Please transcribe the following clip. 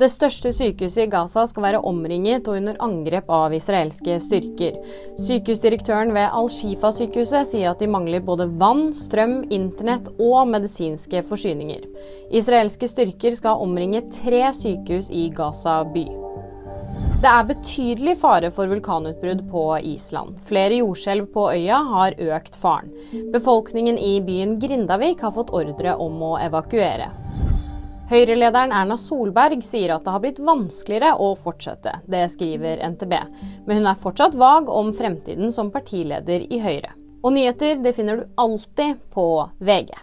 Det største sykehuset i Gaza skal være omringet og under angrep av israelske styrker. Sykehusdirektøren ved Al-Shifa-sykehuset sier at de mangler både vann, strøm, internett og medisinske forsyninger. Israelske styrker skal omringe tre sykehus i Gaza by. Det er betydelig fare for vulkanutbrudd på Island. Flere jordskjelv på øya har økt faren. Befolkningen i byen Grindavik har fått ordre om å evakuere. Høyre-lederen Erna Solberg sier at det har blitt vanskeligere å fortsette. Det skriver NTB. Men hun er fortsatt vag om fremtiden som partileder i Høyre. Og nyheter det finner du alltid på VG.